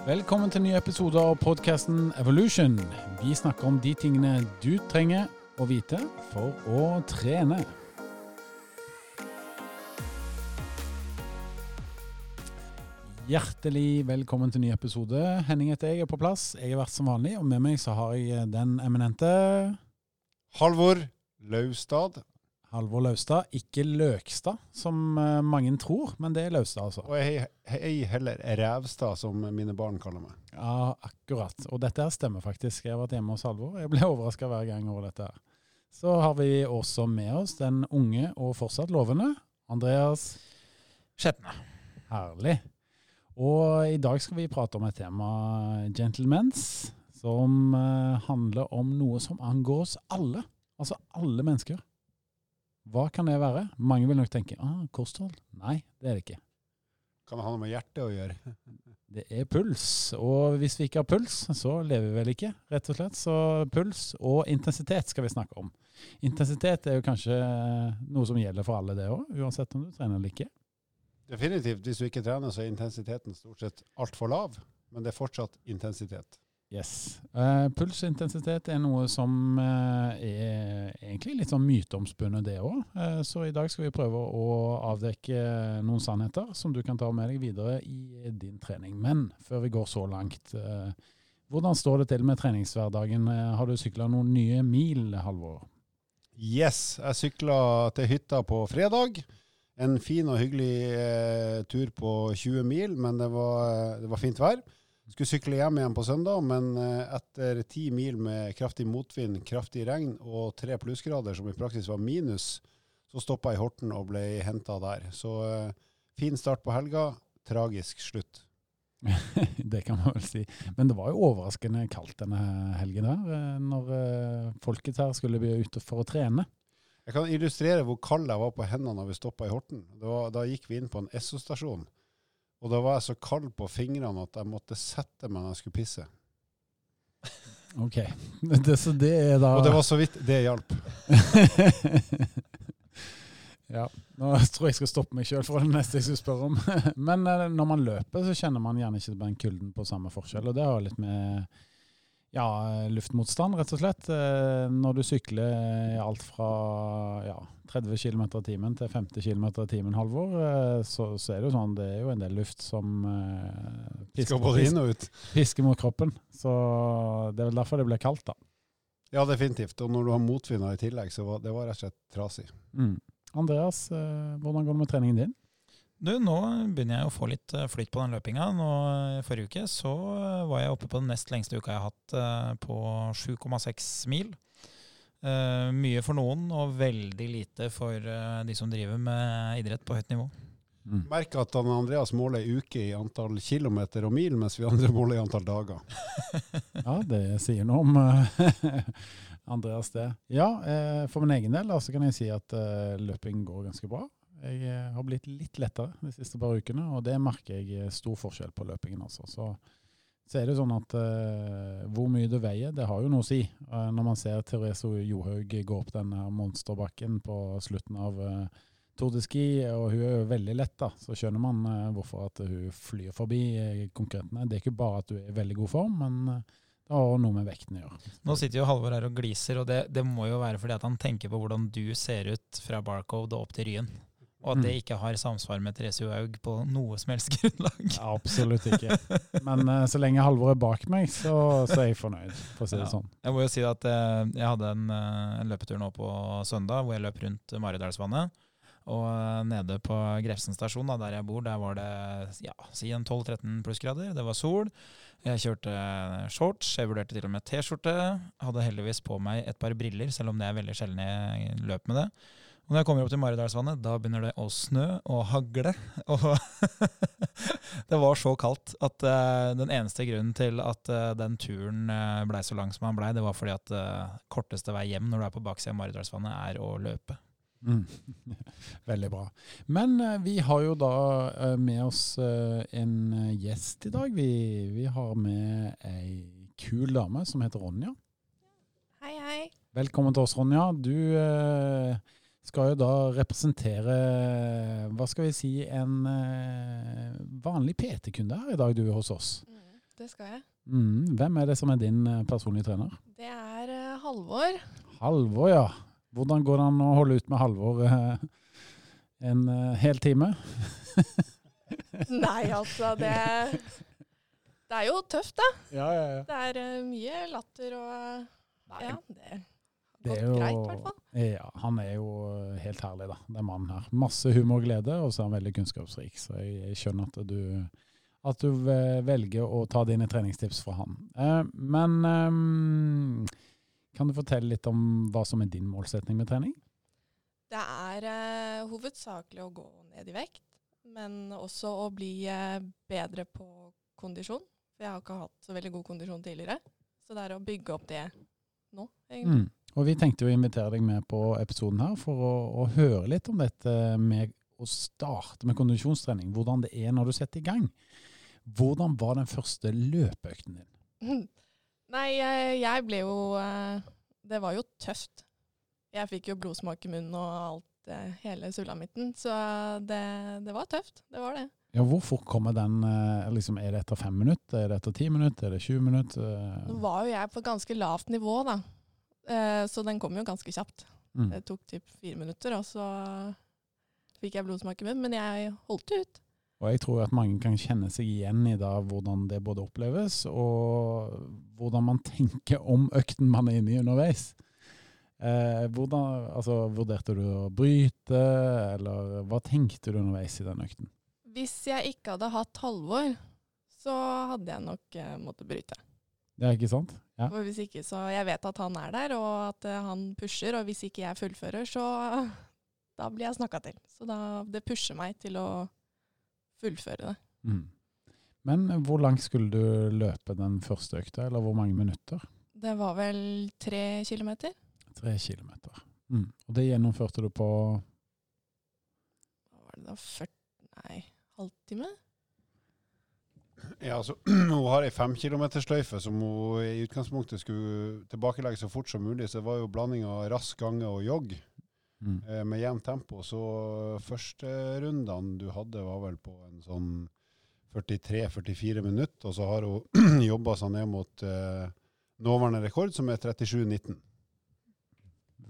Velkommen til nye ny episode av podkasten Evolution. Vi snakker om de tingene du trenger å vite for å trene. Hjertelig velkommen til ny episode. Henning heter jeg, er på plass. Jeg har vært som vanlig, og med meg så har jeg den eminente Halvor Laustad. Halvor Laustad. Ikke Løkstad, som eh, mange tror, men det er Laustad, altså. Og ei, ei heller Rævstad, som mine barn kaller meg. Ja, akkurat. Og dette her stemmer faktisk. Jeg har vært hjemme hos Halvor. Jeg ble overraska hver gang over dette. her. Så har vi også med oss den unge og fortsatt lovende Andreas Skjetne. Herlig. Og i dag skal vi prate om et tema, gentlemens, som eh, handler om noe som angår oss alle. Altså alle mennesker. Hva kan det være? Mange vil nok tenke ah, kosthold. Nei, det er det ikke. Kan det ha noe med hjertet å gjøre? Det er puls, og hvis vi ikke har puls, så lever vi vel ikke, rett og slett. Så puls og intensitet skal vi snakke om. Intensitet er jo kanskje noe som gjelder for alle det òg, uansett om du trener eller ikke. Definitivt. Hvis du ikke trener, så er intensiteten stort sett altfor lav. Men det er fortsatt intensitet. Yes. Uh, puls og intensitet er noe som uh, er egentlig litt sånn myteomspunnet, det òg. Uh, så i dag skal vi prøve å avdekke noen sannheter som du kan ta med deg videre i din trening. Men før vi går så langt, eh, hvordan står det til med treningshverdagen? Eh, har du sykla noen nye mil, Halvor? Yes, jeg sykla til hytta på fredag. En fin og hyggelig eh, tur på 20 mil, men det var, det var fint vær. Skulle sykle hjem igjen på søndag, men eh, etter ti mil med kraftig motvind, kraftig regn og tre plussgrader, som i praksis var minus, så stoppa jeg i Horten og ble henta der. Så eh, fin start på helga, tragisk slutt. det kan man vel si. Men det var jo overraskende kaldt denne helgen her, eh, når folket her skulle bli ute for å trene. Jeg kan illustrere hvor kald jeg var på hendene når vi stoppa i Horten. Var, da gikk vi inn på en Esso-stasjon, og da var jeg så kald på fingrene at jeg måtte sette meg når jeg skulle pisse. Ok, det, så det er da Og det var så vidt det hjalp. ja, nå tror jeg jeg skal stoppe meg sjøl for det neste jeg skal spørre om. Men eh, når man løper, så kjenner man gjerne ikke den kulden på samme forskjell. Og det har litt med ja, luftmotstand, rett og slett. Eh, Når du sykler alt fra ja, 30 km i timen til 50 km i timen, Halvor, eh, så, så er det jo sånn det er jo en del luft som eh, pisker, ut. pisker mot kroppen. Så det er vel derfor det ble kaldt, da. Ja, definitivt. Og når du har motvinder i tillegg, så var det var rett og slett trasig. Mm. Andreas, hvordan går det med treningen din? Du, nå begynner jeg å få litt flytt flyt på den løpinga. Nå, forrige uke så eh, var jeg oppe på den nest lengste uka jeg har hatt, eh, på 7,6 mil. Uh, mye for noen, og veldig lite for uh, de som driver med idrett på høyt nivå. Mm. Merk at han Andreas måler ei uke i antall kilometer og mil, mens vi andre måler i antall dager. Ja, det sier noe om eh, Andreas, det. Ja, eh, for min egen del da, så kan jeg si at eh, løping går ganske bra. Jeg eh, har blitt litt lettere de siste par ukene, og det merker jeg eh, stor forskjell på løpingen. altså. Så, så er det sånn at uh, hvor mye du veier, det har jo noe å si. Uh, når man ser Therese Johaug gå opp denne monsterbakken på slutten av uh, Tour de Ski, og hun er jo veldig lett, da, så skjønner man uh, hvorfor at hun flyr forbi konkurrentene. Det er ikke bare at hun er i veldig god form, men det også noe med vekten å gjøre. Nå sitter jo Halvor her og gliser, og det, det må jo være fordi at han tenker på hvordan du ser ut fra Barcode og opp til Ryen. Og at det ikke har samsvar med Therese Johaug på noe som helst grunnlag. Ja, absolutt ikke. Men uh, så lenge Halvor er bak meg, så, så er jeg fornøyd, for å si det Ja. sånn. Jeg må jo si at uh, jeg hadde en, uh, en løpetur nå på søndag hvor jeg løp rundt Maridalsvannet. Og nede på Grefsen stasjon, da, der jeg bor, der var det ja, si en 12-13 plussgrader. Det var sol. Jeg kjørte shorts, jeg vurderte til og med T-skjorte. Hadde heldigvis på meg et par briller, selv om det er veldig sjelden jeg løper med det. Og når jeg kommer opp til Maridalsvannet, da begynner det å snø og hagle. Og det var så kaldt at uh, den eneste grunnen til at uh, den turen uh, blei så lang som den blei, det var fordi at uh, korteste vei hjem når du er på baksida av Maridalsvannet, er å løpe. Mm. Veldig bra. Men eh, vi har jo da eh, med oss eh, en eh, gjest i dag. Vi, vi har med ei kul dame som heter Ronja. Hei, hei. Velkommen til oss, Ronja. Du eh, skal jo da representere, hva skal vi si, en eh, vanlig PT-kunde her i dag, du er hos oss. Mm, det skal jeg. Mm. Hvem er det som er din eh, personlige trener? Det er eh, Halvor. Halvor, ja. Hvordan går det an å holde ut med Halvor en hel time? Nei, altså, det Det er jo tøft, da. Ja, ja, ja. Det er mye latter og Ja, det Det er jo, greit, i hvert fall. Ja, han er jo helt herlig, da, den mannen her. Masse humor og glede, og så er han veldig kunnskapsrik. Så jeg, jeg skjønner at du, at du velger å ta dine treningstips fra han. Eh, men eh, kan du fortelle litt om hva som er din målsetning med trening? Det er eh, hovedsakelig å gå ned i vekt, men også å bli eh, bedre på kondisjon. For jeg har ikke hatt så veldig god kondisjon tidligere. Så det er å bygge opp det nå, egentlig. Mm. Og vi tenkte å invitere deg med på episoden her for å, å høre litt om dette med å starte med kondisjonstrening. Hvordan det er når du setter i gang. Hvordan var den første løpeøkten din? Nei, jeg, ble jo eh, Det var jo tøft. Jeg fikk jo blodsmak i munnen og alt, eh, hele sulamitten. Så det, det var tøft. Det var det. Ja, hvor fort kommer den? eh, Liksom, er det etter fem minutter? Er det etter ti minutter? Er det 20 minutter? Nå var jo jeg på ganske lavt nivå, da. Eh, så den kom jo ganske kjapt. Mm. Det tok typ fire minutter, og så fikk jeg blodsmak i munnen. Men jeg holdt det ut. Og jeg tror at mange kan kjenne seg igjen i da, hvordan det både oppleves, og hvordan man tenker om økten man er inne i underveis. Eh, hvordan, altså, vurderte du å bryte, eller hva tenkte du underveis i den økten? Hvis jeg ikke hadde hatt Halvor, så hadde jeg nok eh, måttet bryte. Ja, ikke sant? Ja. For hvis ikke, så Jeg vet at han er der, og at eh, han pusher. Og hvis ikke jeg fullfører, så da blir jeg snakka til. Så da, det pusher meg til å fullføre det. Mm. Men hvor langt skulle du løpe den første økta, eller hvor mange minutter? Det var vel tre kilometer. Tre kilometer. Mm. Og det gjennomførte du på Hva var det da? 40, nei, halvtime? Ja, altså, hun har ei femkilometersløyfe som hun i utgangspunktet skulle tilbakelegge så fort som mulig. Så det var jo blanding av rask gange og jogg mm. eh, med jevnt tempo. Så første rundene du hadde, var vel på en sånn 43-44 minutter. Og så har hun jobba seg ned mot eh, nåværende rekord, som er 37,19.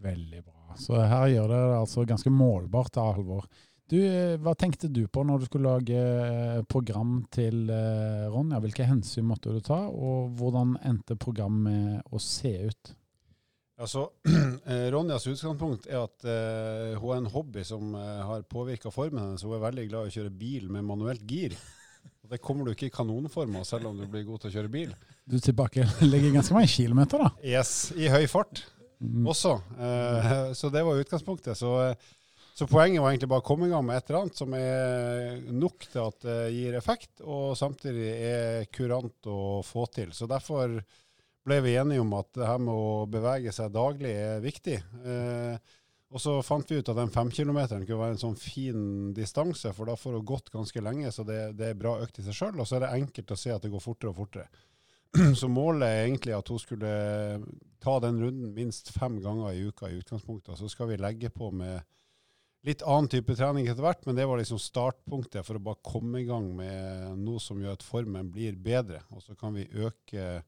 Veldig bra. Så her gjør det altså ganske målbart da, Halvor. Du, eh, hva tenkte du på når du skulle lage eh, program til eh, Ronja? Hvilke hensyn måtte du ta, og hvordan endte programmet å se ut? Altså, Ronjas utgangspunkt er at uh, hun er en hobby som uh, har påvirka formen hennes. Hun er veldig glad i å kjøre bil med manuelt gir. Og Det kommer du ikke i kanonform av, selv om du blir god til å kjøre bil. Du tilbakelegger ganske mange kilometer, da. Yes, I høy fart Mm. også. Uh, så det var utgangspunktet. Så, eh, så poenget var egentlig bare å komme i gang med et eller annet som er nok til at det gir effekt, og samtidig er kurant å få til. Så derfor ble vi enige om at det her med å bevege seg daglig er viktig. Eh, og så fant vi ut at den femkilometeren kunne være en sånn fin distanse, for da får du gått ganske lenge, så det, det er bra økt i seg sjøl. Og så er det enkelt å se at det går fortere og fortere. Så målet er egentlig at hun skulle ta den runden minst fem ganger i uka i utgangspunktet. Så skal vi legge på med litt annen type trening etter hvert, men det var liksom startpunktet for å bare komme i gang med noe som gjør at formen blir bedre. Og så kan vi øke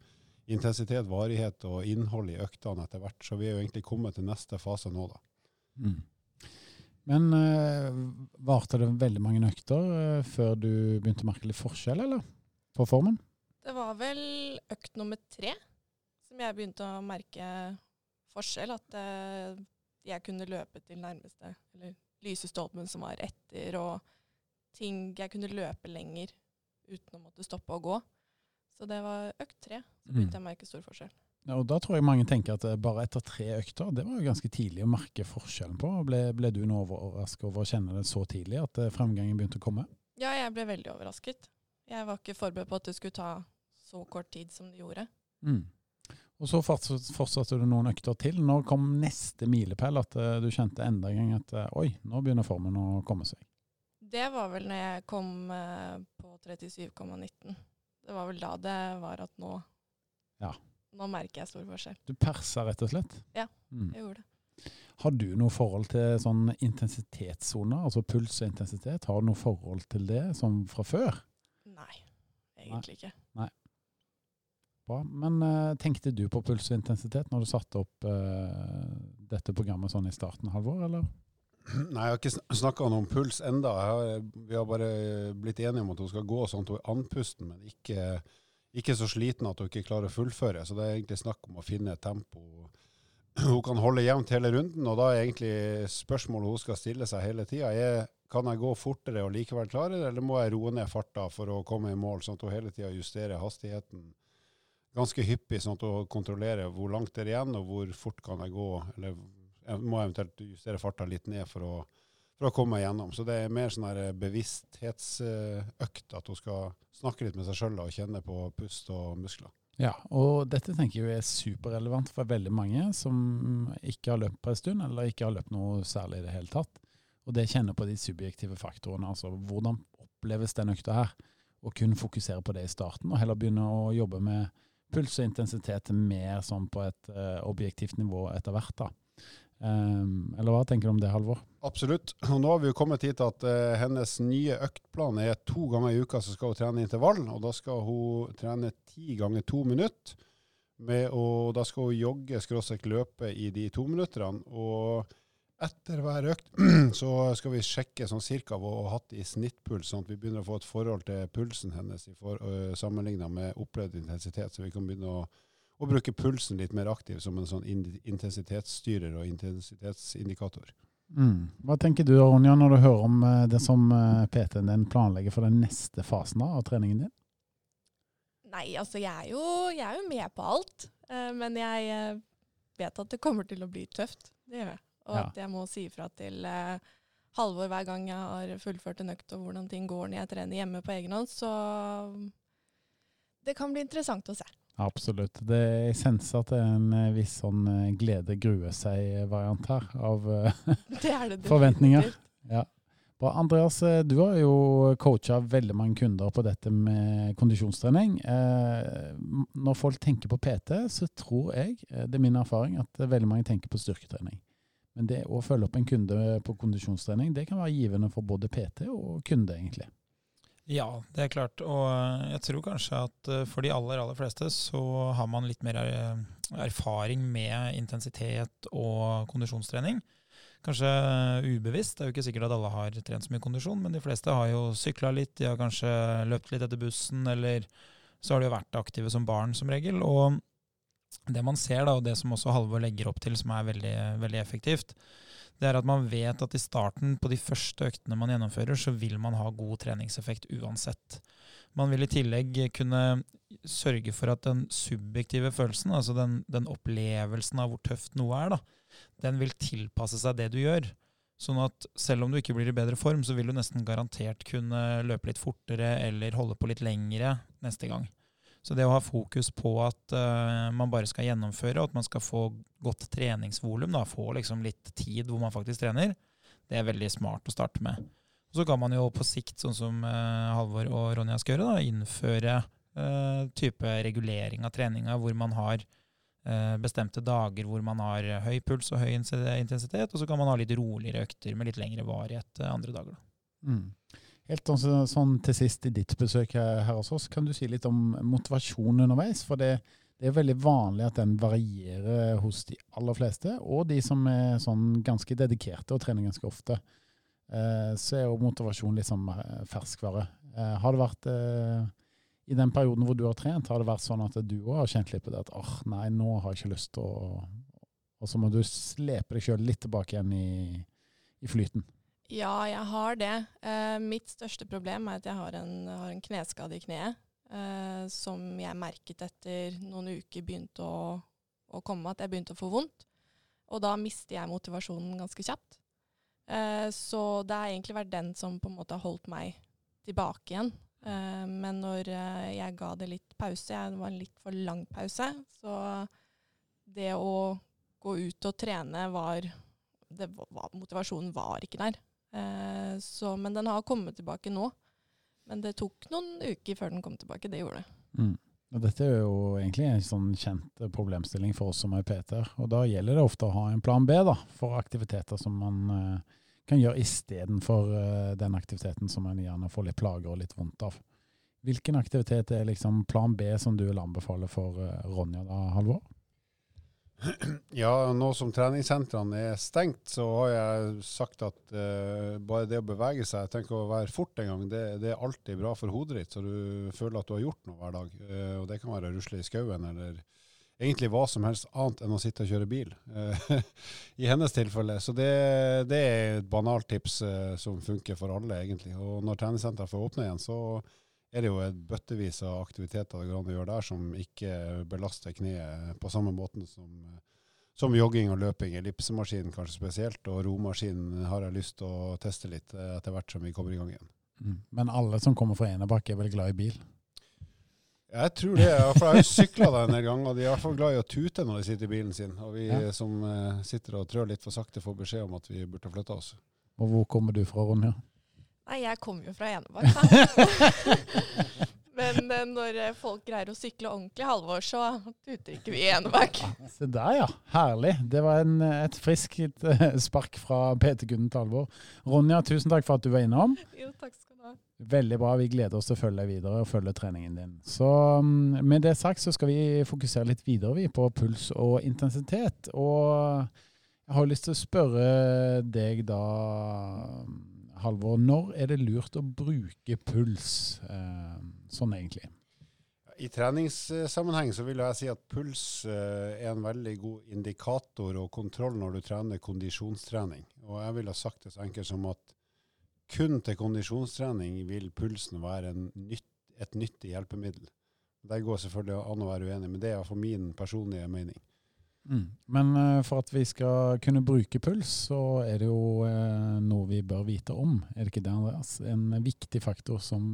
intensitet, varighet og innhold i øktene etter hvert. Så vi er jo egentlig kommet til neste fase nå, da. Mm. Men eh, varte det veldig mange økter eh, før du begynte å merke litt forskjell, eller? På formen? Det var vel økt nummer tre som jeg begynte å merke forskjell. At eh, jeg kunne løpe til nærmeste, eller lysestolpen som var etter, og ting jeg kunne løpe lenger uten å måtte stoppe å gå. Så det var økt tre. Så begynte jeg å merke stor forskjell. Ja, og Da tror jeg mange tenker at eh, bare etter tre økter, det var jo ganske tidlig å merke forskjellen på. Ble, ble du nå overrasket over å kjenne det så tidlig, at eh, fremgangen begynte å komme? Ja, jeg ble veldig overrasket. Jeg var ikke forberedt på at det skulle ta så kort tid som det gjorde. Mm. Og så fortsatte, du noen økter til. Når kom neste milepæl? At eh, du kjente enda en gang at eh, oi, nå begynner formen å komme seg. Det var vel når jeg kom eh, på 37,19. Det var vel da det var at nå Ja. Nå merker jeg stor forskjell. Du persa rett og slett? Ja. Mm. Jeg gjorde det. Har du noe forhold til sånn intensitetssoner, altså puls og intensitet? Har du noe forhold til det som fra før? Nei, egentlig ikke. Bra. Men uh, tenkte du på puls og intensitet når du satte opp uh, dette programmet sånn i starten, Halvor, eller? Nei, jeg har ikke snakka om puls enda. Har, vi har bare blitt enige om at hun skal gå sånn at hun er andpusten, men ikke, ikke så sliten at hun ikke klarer å fullføre. Så det er egentlig snakk om å finne et tempo hun kan holde jevnt hele runden. Og da er egentlig spørsmålet hun skal stille seg hele tida, kan jeg gå fortere og likevel klare det, eller må jeg roe ned farta for å komme i mål, sånn at hun hele tida justerer hastigheten ganske hyppig, sånn at hun kontrollerer hvor langt det er igjen, og hvor fort kan jeg gå, eller jeg må eventuelt justere farta litt ned for å, for å komme meg gjennom. Så det er mer sånn her bevissthetsøkt, at hun skal snakke litt med seg sjøl og kjenne på pust og muskler. Ja, og dette tenker jeg er superrelevant for veldig mange som ikke har løpt på en stund, eller ikke har løpt noe særlig i det hele tatt. Og det kjenner på de subjektive faktorene. Altså hvordan oppleves den økta her? Og kun fokusere på det i starten, og heller begynne å jobbe med puls og intensitet mer sånn på et uh, objektivt nivå etter hvert. da. Um, eller hva tenker du om det, Halvor? Absolutt. Og nå har vi jo kommet hit at uh, hennes nye øktplan er to ganger i uka så skal hun trene intervall. Og da skal hun trene ti ganger to minutter. Med, og da skal hun jogge skråstrek løpe i de to minuttene. Og etter hver økt så skal vi sjekke sånn cirka hva hun har hatt i snittpuls, sånn at vi begynner å få et forhold til pulsen hennes i sammenligna med opplevd intensitet. Så vi kan begynne å, å, bruke pulsen litt mer aktiv som en sånn intensitetsstyrer og intensitetsindikator. Mm. Hva tenker du Ronja, når du hører om det som PT-en din planlegger for den neste fasen av treningen din? Nei, altså jeg er jo, jeg er jo med på alt. Men jeg vet at det kommer til å bli tøft. Det gjør jeg. Og ja. at jeg må si ifra til eh, Halvor hver gang jeg har fullført en økt, og hvordan ting går når jeg trener hjemme på egen hånd. Så det kan bli interessant å se. Absolutt. Det, jeg senser at det er en eh, viss sånn eh, glede grue seg-variant her, av det det forventninger. Ja. Bra. Andreas, eh, du har jo coacha veldig mange kunder på dette med kondisjonstrening. Eh, når folk tenker på PT, så tror jeg, det er min erfaring, at veldig mange tenker på styrketrening. Men det å følge opp en kunde på kondisjonstrening, det kan være givende for både PT og kunde, egentlig. Ja, det er klart. Og eh, jeg tror kanskje at eh, for de aller, aller fleste så har man litt mer eh, erfaring med intensitet og kondisjonstrening. Kanskje ubevisst. Det er jo ikke sikkert at alle har trent så mye kondisjon, men de fleste har jo sykla litt, de har kanskje løpt litt etter bussen, eller så har de jo vært aktive som barn som regel. Og det man ser, da, og det som også Halvor legger opp til, som er veldig, veldig, effektivt, det er at man vet at i starten, på de første øktene man gjennomfører, så vil man ha god treningseffekt uansett. Man vil i tillegg kunne sørge for at den subjektive følelsen, altså den, den opplevelsen av hvor tøft noe er, da, den vil tilpasse seg det du gjør. Sånn at selv om du ikke blir i bedre form, så vil du nesten garantert kunne løpe litt fortere eller holde på litt lengre neste gang. Så det å ha fokus på at uh, man bare skal gjennomføre, og at man skal få godt treningsvolum, få liksom litt tid hvor man faktisk trener, det er veldig smart å starte med. Og så kan man jo på sikt, sånn som uh, Halvor og Ronja skal gjøre, da, innføre uh, type regulering av treninga hvor man har bestemte dager hvor man har høy puls og høy intensitet, og så kan man ha litt roligere økter med litt lengre varighet andre dager. Mm. Helt sånn, sånn, til sist i ditt besøk her hos oss, kan du si litt om motivasjonen underveis? For det, det, er veldig vanlig at den varierer hos de aller fleste, og de som er sånn ganske dedikerte og trener ganske ofte. Eh, så er jo motivasjon liksom ferskvare. Eh, har det vært eh, i den perioden hvor du har trent, har det vært sånn at du òg har kjent litt på det at åh, nei, nå har jeg ikke lyst til å Og så må du slepe deg sjøl litt tilbake igjen i, i flyten. Ja, jeg har det. Uh, mitt største problem er at jeg har en, har en kneskade i kneet. Uh, som jeg merket etter noen uker begynte å, å, komme, at jeg begynte å få vondt. Og da mister jeg motivasjonen ganske kjapt. Uh, så det har egentlig vært den som på en måte har holdt meg tilbake igjen. men når jeg ga det litt pause, det var en litt for lang pause, så det å gå ut og trene var, var Motivasjonen var ikke der. Eh, så, men den har kommet tilbake nå. Men det tok noen uker før den kom tilbake. Det gjorde det. Mm. Dette er jo egentlig en sånn kjent problemstilling for oss som er PT-er. Og da gjelder det ofte å ha en plan B da, for aktiviteter som man uh, kan gjøre istedenfor den aktiviteten som man gjerne får litt plager og litt vondt av. Hvilken aktivitet er liksom plan B som du vil anbefale for eh, Ronja da, Halvor? Ja, nå som treningssentrene er stengt, så har jeg sagt at uh, bare det å bevege seg, tenker å være fort en gang, det, det, er alltid bra for hodet ditt, så du føler at du har gjort noe hver dag. Uh, og det kan være å rusle i skauen eller egentlig hva som helst annet enn å sitte og kjøre bil. Uh, I hennes tilfelle. Så det, det er et banalt tips som funker for alle, egentlig. Og når treningssenteret får åpne igjen, så er det jo et bøttevis av aktiviteter det går an å gjøre der som ikke belaster kneet på samme måten som, som jogging og løping. Ellipsemaskinen kanskje spesielt, og romaskinen har jeg lyst til å teste litt etter hvert som vi kommer i gang igjen. Mm. Men alle som kommer fra Enebakk er vel glad i bil? Jeg tror det. For jeg har jo sykla der en del ganger, de er i hvert fall glad i å tute når de sitter i bilen sin. Og vi ja. som uh, sitter og trør litt for sakte, får beskjed om at vi burde flytte oss. Og hvor kommer du fra, Ronja? Nei, jeg kommer jo fra Enebakk, da. Men eh, når eh, folk greier å sykle ordentlig halvår, så tuter ikke vi i Enebakk. Se der, ja. Herlig. Det var en, eh, et friskt spark fra Peter Gunden til Halvor. Ronja, tusen takk for at du var innom. Jo, takk skal du ha. Veldig bra. Vi gleder oss til å følge deg videre og følge treningen din. Så mm, med det sagt så skal vi fokusere litt videre vi, på puls og intensitet. Og jeg har lyst til å spørre deg da Halvor, når er det lurt å bruke puls eh, sånn egentlig? I treningssammenheng så vil jeg si at puls eh, er en veldig god indikator og kontroll når du trener kondisjonstrening. Og jeg ville sagt det så enkelt som at kun til kondisjonstrening vil pulsen være nytt, et nyttig hjelpemiddel. Det går selvfølgelig an å være uenig, men det er iallfall min personlige mening. Mm. Men uh, for at vi skal kunne bruke puls, så er det jo uh, noe vi bør vite om. Er det ikke det, Andreas? En viktig faktor som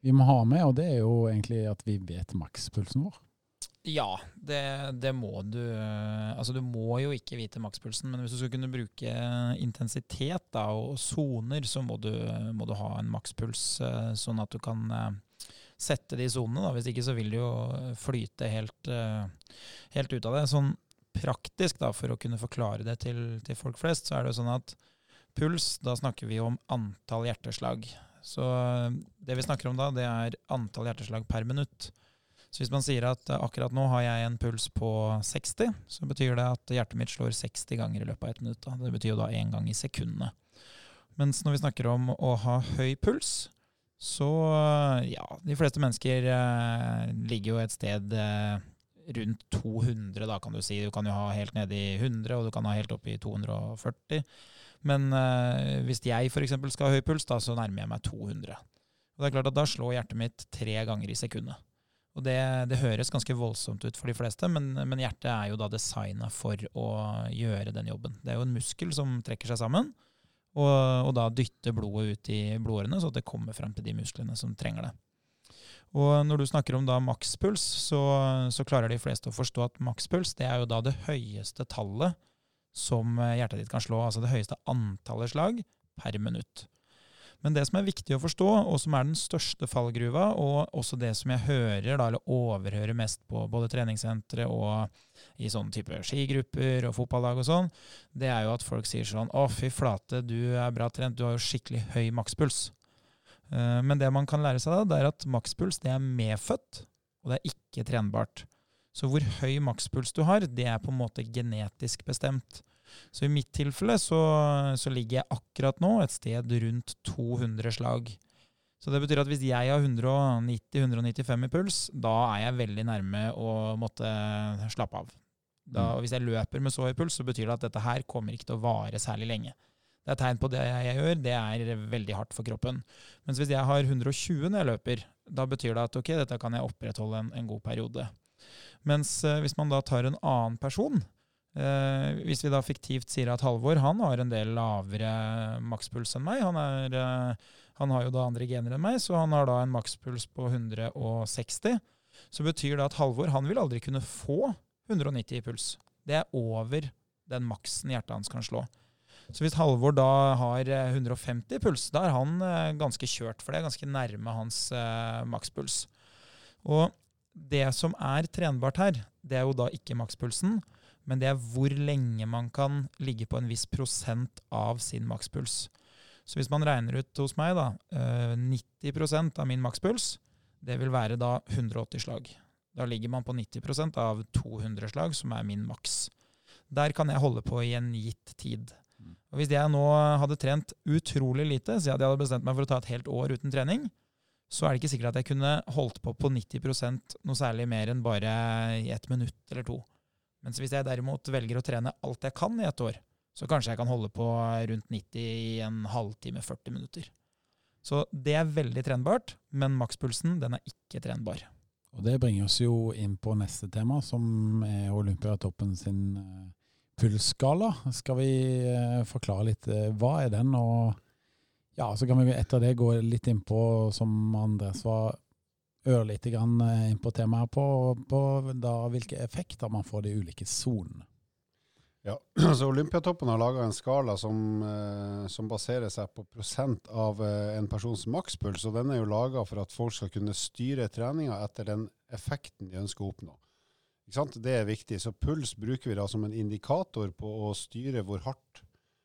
vi må ha med, og det er jo egentlig at vi vet makspulsen vår. Ja, det, det, må du. Eh, altså Du må jo ikke vite makspulsen, men hvis du skal kunne bruke intensitet da, og soner, så må du, må du, ha en makspuls, sånn at du kan sette de sonene. Hvis ikke så vil det jo flyte helt, helt ut av det. Sånn praktisk, da, for å kunne forklare det til, til, folk flest, så er det sånn at puls, da snakker vi om antall hjerteslag. Så eh, det vi snakker om da, det er antall hjerteslag per minutt. Så hvis man sier at eh, akkurat nå har jeg en puls på 60, så betyr det at hjertet mitt slår 60 ganger i løpet av et minutt. Da. Det betyr jo da én gang i sekundene. Mens når vi snakker om å ha høy puls, så eh, ja, de fleste mennesker eh, ligger jo et sted eh, rundt 200, da kan du si. Du kan jo ha helt nede i 100, og du kan ha helt opp i 240. Men eh, hvis jeg f.eks. skal ha høy puls, da, så nærmer jeg meg 200. Og det er klart at Da slår hjertet mitt tre ganger i sekundet. Og det, det høres ganske voldsomt ut for de fleste, men, men hjertet er jo da designa for å gjøre den jobben. Det er jo en muskel som trekker seg sammen, og, og da dytter blodet ut i blodårene, så det kommer frem til de musklene som trenger det. Og når du snakker om da makspuls, så, så, klarer de fleste å forstå at makspuls det er jo da det høyeste tallet som eh, hjertet ditt kan slå, altså det høyeste antallet slag per minutt. Men det som er viktig å forstå, og som er den største fallgruva, og også det som jeg hører, da, eller overhører mest på både treningssentre og i sånne type skigrupper og fotballag og sånn, det er jo at folk sier sånn Å, fy flate, du er bra trent, du har jo skikkelig høy makspuls. Eh, men det man kan lære seg da, det er at makspuls det er medfødt, og det er ikke trenbart. Så hvor høy makspuls du har, det er på en måte genetisk bestemt. Så i mitt tilfelle så, så ligger jeg akkurat nå et sted rundt 200 slag. Så det betyr at hvis jeg har 190-195 i puls, da er jeg veldig nærme å måtte slappe av. Da, mm. hvis jeg løper med så høy puls, så betyr det at dette her kommer ikke til å vare særlig lenge det er tegn på det jeg gjør, det er veldig hardt for kroppen. Mens hvis jeg har 120 når jeg løper, da betyr det at ok, dette kan jeg opprettholde en, en god periode. Mens eh, hvis man da tar en annen person, eh, hvis vi da fiktivt sier at Halvor han har en del lavere makspuls enn meg, han, er, eh, han har jo da andre gener enn meg, så han har da en makspuls på 160, så betyr det at Halvor han vil aldri kunne få 190 i puls. Det er over den maksen hjertet hans kan slå. Så hvis Halvor da har 150 eh, puls, da er han eh, ganske kjørt, for det er ganske nærme hans eh, makspuls. Og det som er trenbart her, det er jo da ikke makspulsen, men det er hvor lenge man kan ligge på en viss prosent av sin makspuls. Så hvis man regner ut hos meg, da, 90% av min makspuls, Det vil være da 180 slag. Da ligger man på 90% av 200 slag, som er min maks. Der kan jeg holde på i en gitt tid. Og Hvis jeg nå hadde trent utrolig lite, så jeg hadde bestemt meg for å ta et helt år uten trening, så er det ikke sikkert at jeg kunne holdt på på 90% noe særlig mer enn bare i ett minutt eller to. Mens hvis jeg derimot velger å trene alt jeg kan i et år, så kanskje jeg kan holde på rundt 90 i en halvtime, 40 minutter. Så det er veldig trenbart, men makspulsen den er ikke trenbar. Og det bringer oss jo inn på neste tema, som er Olympiatoppen sin eh, pulsskala. Skal vi eh, forklare litt eh, hva er den, og ja, så kan vi etter det gå litt innpå, som Andres var ørlite grann innpå temaet på, på da hvilke effekter man får de ulike sonene. Ja, så Olympiatoppen har laga en skala som, eh, som, baserer seg på prosent av eh, en persons makspuls. og Den er jo laga for at folk skal kunne styre treninga etter den effekten de ønsker å oppnå. Det er viktig. Så puls bruker vi da som en indikator på å styre hvor hardt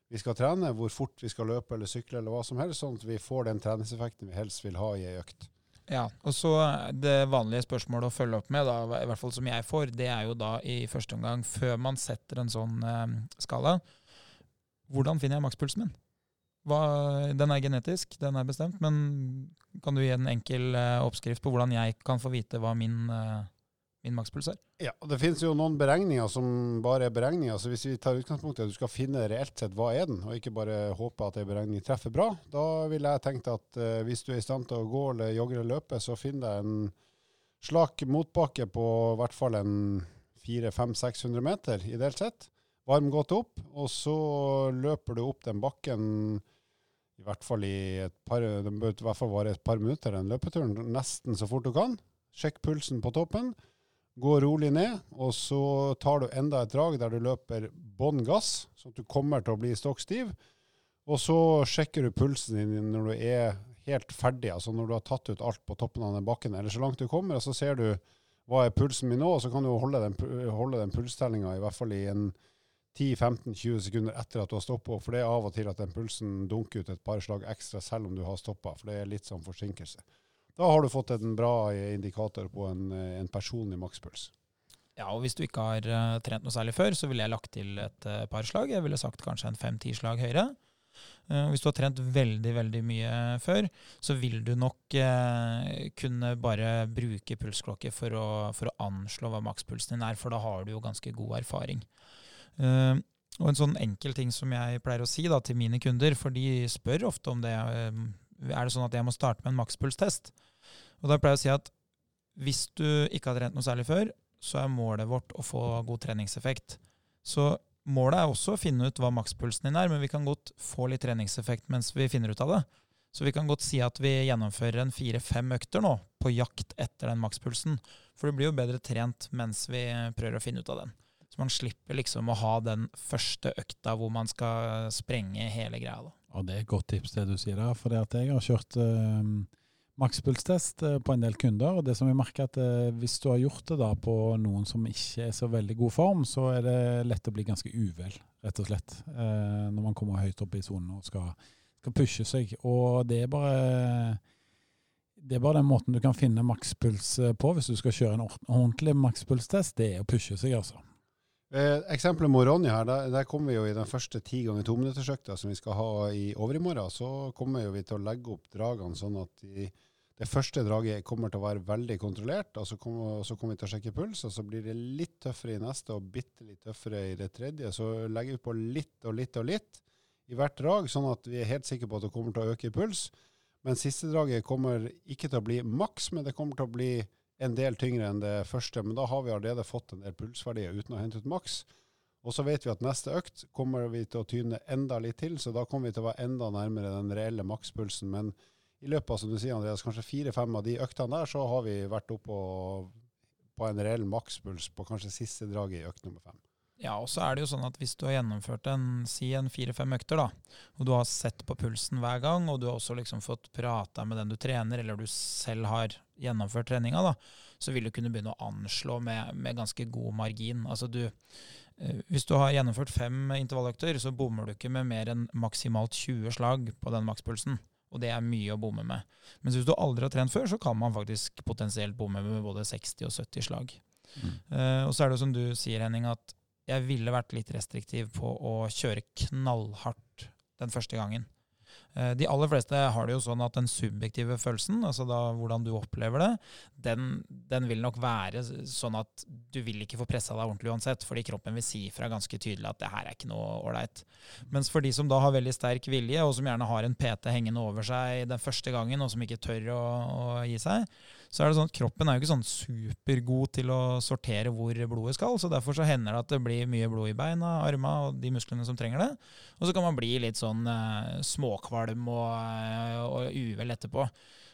vi skal trene, hvor fort vi skal løpe eller sykle eller hva som helst, sånn at vi får den treningseffekten vi helst vil ha i ei økt. Ja, og så Det vanlige spørsmålet å følge opp med, da, i hvert fall som jeg får, det er jo da i første omgang, før man setter en sånn eh, skala Hvordan finner jeg makspulsen min? Hva, den er genetisk, den er bestemt, men kan du gi en enkel eh, oppskrift på hvordan jeg kan få vite hva min eh, min makspuls er. Ja, Det finnes jo noen beregninger som bare er beregninger. så Hvis vi tar utgangspunkt i at du skal finne reelt sett hva er den, og ikke bare håpe at en beregning treffer bra, da ville jeg tenkt at uh, hvis du er i stand til å gå eller jogge eller løpe, så finn deg en slak motbakke på i hvert fall en 400-500-600 meter, ideelt sett. Varm godt opp, og så løper du opp den bakken i hvert fall i et par, den bør i hvert fall vare et par minutter, den løpeturen, nesten så fort du kan. Sjekk pulsen på toppen. Gå rolig ned, og så tar du enda et drag der du løper bånn gass, sånn at du kommer til å bli stokk stiv. Og så sjekker du pulsen din når du er helt ferdig, altså når du har tatt ut alt på toppen av den bakken, eller så langt du kommer, og så ser du hva er pulsen min nå, og så kan du holde den, holde den pulstellinga i hvert fall i en 10-15-20 sekunder etter at du har stoppa, for det er av og til at den pulsen dunker ut et par slag ekstra selv om du har stoppa, for det er litt sånn forsinkelse. Da har du fått en bra indikator på en, en personlig makspuls. Ja, og hvis du ikke har uh, trent noe særlig før, så ville jeg lagt til et uh, par slag. Jeg ville sagt kanskje en fem-ti slag høyere. Uh, hvis du har trent veldig, veldig mye før, så vil du nok kunne bare bruke pulsklokke for å, for å, anslå hva makspulsen din er, for da har du jo ganske god erfaring. og en sånn enkel ting som jeg pleier å si da, til mine kunder, for de spør ofte om det er det sånn at jeg må starte med en makspulstest. Og da pleier jeg å si at hvis du ikke har trent noe særlig før, så er målet vårt å få god treningseffekt. Så målet er også å finne ut hva makspulsen din er, men vi kan godt få litt treningseffekt mens vi finner ut av det. Så vi kan godt si at vi gjennomfører en fire-fem økter nå på jakt etter den makspulsen. For det blir jo bedre trent mens vi prøver å finne ut av den. Så man slipper liksom å ha den første økta hvor man skal sprenge hele greia. da. Og Det er et godt tips det du sier der. For jeg har kjørt eh, makspulstest på en del kunder. og det som jeg merker at eh, Hvis du har gjort det da på noen som ikke er så veldig god form, så er det lett å bli ganske uvel, rett og slett. Eh, når man kommer høyt opp i sonen og skal, skal, pushe seg. Og det er bare det er bare den måten du kan finne makspuls på hvis du skal kjøre en ordentlig makspulstest. Det er å pushe seg, altså. Eh, eksempelet med Ronny her, der, der, kommer vi jo i den første ti ganger tominuttersøkta som vi skal ha i overmorgen. Så kommer vi til å legge opp dragene sånn at de, det første draget kommer til å være veldig kontrollert. og så kommer, så kommer, vi til å sjekke puls, og så blir det litt tøffere i neste og bitte litt tøffere i det tredje. Så legger vi på litt og litt og litt i hvert drag, sånn at vi er helt sikre på at det kommer til å øke i puls. Men siste draget kommer ikke til å bli maks, men det kommer til å bli en del tyngre enn det første, men da har vi allerede fått en del pulsverdier uten å hente ut maks. Og så vet vi at neste økt kommer vi til å tyne enda litt til, så da kommer vi til å være enda nærmere den reelle makspulsen. Men i løpet av som du sier, Andreas, kanskje fire-fem av de øktene der, så har vi vært oppe på en reell makspuls på kanskje siste draget i økt nummer fem. Ja, og så er det jo sånn at hvis du har gjennomført en si en fire-fem økter, da, og du har sett på pulsen hver gang, og du har også liksom fått prata med den du trener, eller du selv har gjennomført treninga, da, så vil du kunne begynne å anslå med, med ganske god margin. Altså du, eh, hvis du har gjennomført fem intervalløkter, så bommer du ikke med mer enn maksimalt 20 slag på den makspulsen. Og det er mye å bomme med. Mens hvis du aldri har trent før, så kan man faktisk potensielt bomme med både 60 og 70 slag. Mm. Uh, og så er det som du sier, Henning, at jeg ville vært litt restriktiv på å kjøre knallhardt den første gangen. Eh, De aller fleste har det jo sånn at den subjektive følelsen, altså da hvordan du opplever det, den, den vil nok være sånn at du vil ikke få pressa deg ordentlig uansett, fordi kroppen vil si fra ganske tydelig at det her er ikke noe ålreit. Mens for de som da har veldig sterk vilje, og som gjerne har en PT hengende over seg den første gangen, og som ikke tør å, å gi seg, så er det sånn at kroppen er jo ikke sånn supergod til å sortere hvor blodet skal, så derfor så hender det at det blir mye blod i beina, arma og de musklene som trenger det. Og så kan man bli litt sånn eh, småkvalm og, eh, og uvel etterpå.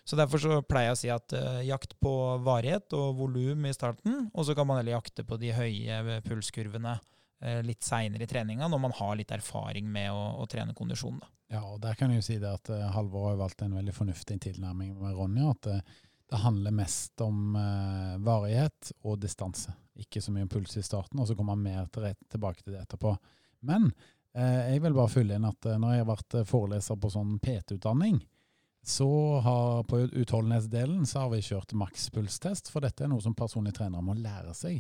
Så derfor så pleier jeg å si at eh, jakt på varighet og volum i starten, og så kan man heller jakte på de høye pulskurvene eh, litt seinere i treninga, når man har litt erfaring med å, å trene kondisjon. Ja, og der kan jeg jo si det at uh, Halvor har valgt en veldig fornuftig tilnærming med Ronja. At det, det handler mest om uh, varighet og distanse. Ikke så mye impuls i starten, og så kommer man mer til, tilbake til det etterpå. Men uh, jeg vil bare fylle inn at uh, når jeg har vært foreleser på sånn PT-utdanning, så har på utholdenhetsdelen så har vi kjørt makspulstest, for dette er noe som personlige trenere må lære seg.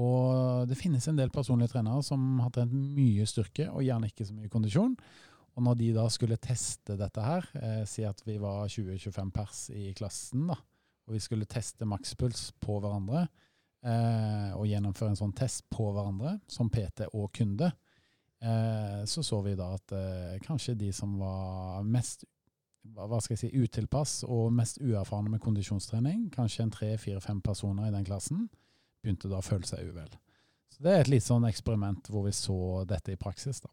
Og det finnes en del personlige trenere som har trent mye styrke og gjerne ikke så mye kondisjon. Og når de da skulle teste dette her, eh, si at vi var 20-25 pers i klassen, da, og vi skulle teste makspuls på hverandre, eh, og gjennomføre en sånn test på hverandre, som PT og kunde, eh, så så vi da at eh, kanskje de som var mest hva skal jeg si, utilpass og mest uerfarne med kondisjonstrening, kanskje en tre-fire-fem personer i den klassen, begynte da å føle seg uvel. Så det er et litt sånn eksperiment hvor vi så dette i praksis. da.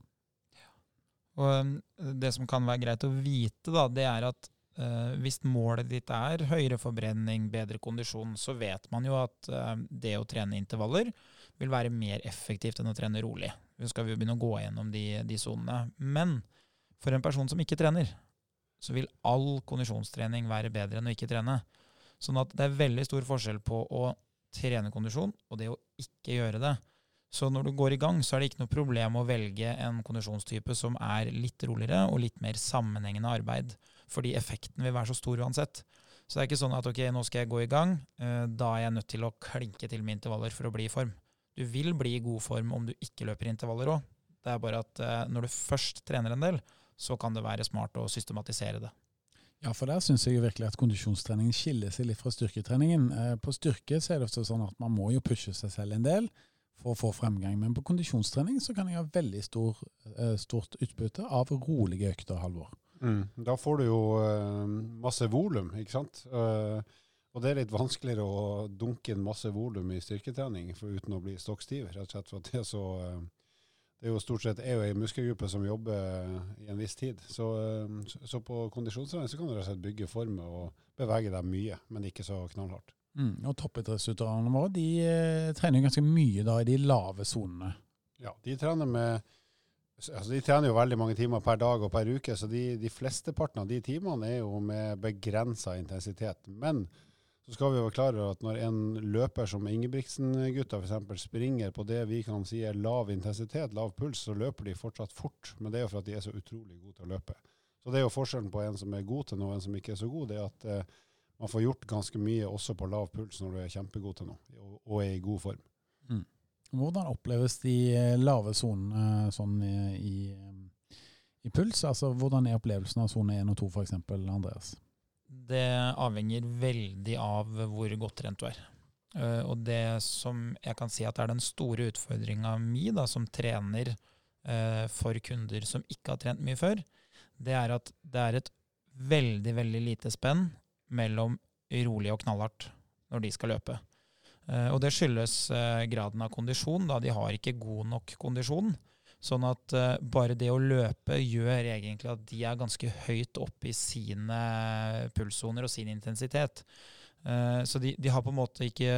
Og um, det som kan være greit å vite, da, det er at eh, hvis målet ditt er høyere forbrenning, bedre kondisjon, så vet man jo at eh, det å trene intervaller vil være mer effektivt enn å trene rolig. Vi skal jo begynne å gå gjennom de, de sonene. Men for en person som ikke trener, så vil all kondisjonstrening være bedre enn å ikke trene. Sånn at det er veldig stor forskjell på å trene kondisjon og det å ikke gjøre det. Så når du går i gang, så er det ikke noe problem å velge en kondisjonstype som er litt roligere og litt mer sammenhengende arbeid, fordi effekten vil være så stor uansett. Så det er ikke sånn at ok, nå skal jeg gå i gang, eh, da er jeg nødt til å klinke til med intervaller for å bli i form. Du vil bli i god form om du ikke løper intervaller òg. Det er bare at eh, når du først trener en del, så kan det være smart å systematisere det. Ja, for der syns jeg jo virkelig at kondisjonstreningen skiller seg litt fra styrketreningen. Eh, på styrke så er det ofte sånn at man må jo pushe seg selv en del for å få fremgang, men på kondisjonstrening så kan jeg ha veldig stor, eh, stort utbytte av rolige økter, Halvor. Mm. Da får du jo uh, masse volum, ikke sant. Uh, og det er litt vanskeligere å dunke inn masse volum i styrketrening uten å bli stokkstiv, rett og slett for det er så uh, det er jo stort sett er en muskelgruppe som jobber i en viss tid. Så- så på kondisjonstrening så kan du rett og slett bygge former og bevege deg mye, men ikke så knallhardt. Mm. Og toppidrettsutøverne våre de eh, trener ganske mye da i de lave sonene. Ja, de trener med Altså De trener jo veldig mange timer per dag og per uke, så de, de flesteparten av de timene er jo med begrensa intensitet. Men så skal vi være klar over at når en løper som Ingebrigtsen-gutta f.eks. springer på det vi kan si er lav intensitet, lav puls, så løper de fortsatt fort. Men det er jo for at de er så utrolig gode til å løpe. Så det er jo forskjellen på en som er god til noe og en som ikke er så god, det er at eh, man får gjort ganske mye også på lav puls når du er kjempegod til noe og, og er i god form. Hvordan oppleves de eh, lave sonene sånn i, i, eh, i puls? Altså, hvordan er opplevelsen av sone 1 og 2 f.eks., Andreas? Det avhenger veldig av hvor godt trent du er. Eh, og det som jeg kan si at er den store utfordringa mi da, som trener eh, for kunder som ikke har trent mye før, det er at det er et veldig, veldig lite spenn mellom rolig og knallhardt når de skal løpe. Eh, og det skyldes eh, graden av kondisjon, da de har ikke god nok kondisjon. Sånn at eh, bare det å løpe gjør egentlig at de er ganske høyt oppe i sine pulssoner og sin intensitet. Så de, de har på en måte ikke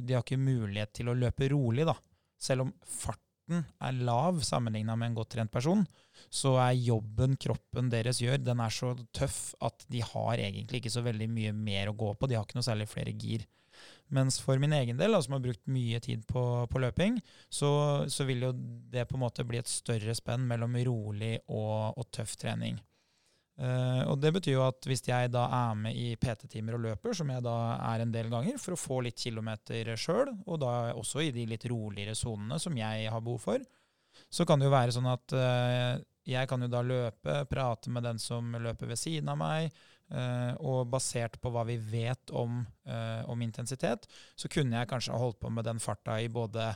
ikke mulighet til å løpe rolig, da. Selv om farten er lav sammenligna med en godt trent person, så er jobben kroppen deres gjør, den er så tøff at de har egentlig ikke så veldig mye mer å gå på. De har ikke noe særlig flere gir. Mens for min egen del, da, som har brukt mye tid på, på løping, så, så vil jo det på en måte bli et større spenn mellom rolig og, og tøff trening. Eh, og det betyr jo at hvis jeg da er med i PT-timer og løper, som jeg da er en del ganger, for å få litt kilometer sjøl, og da også i de litt roligere sonene som jeg har behov for, så kan det jo være sånn at uh, jeg kan jo da løpe, prate med den som løper ved siden av meg, uh, og basert på hva vi vet om, om intensitet, så kunne jeg kanskje ha holdt på med den farta i både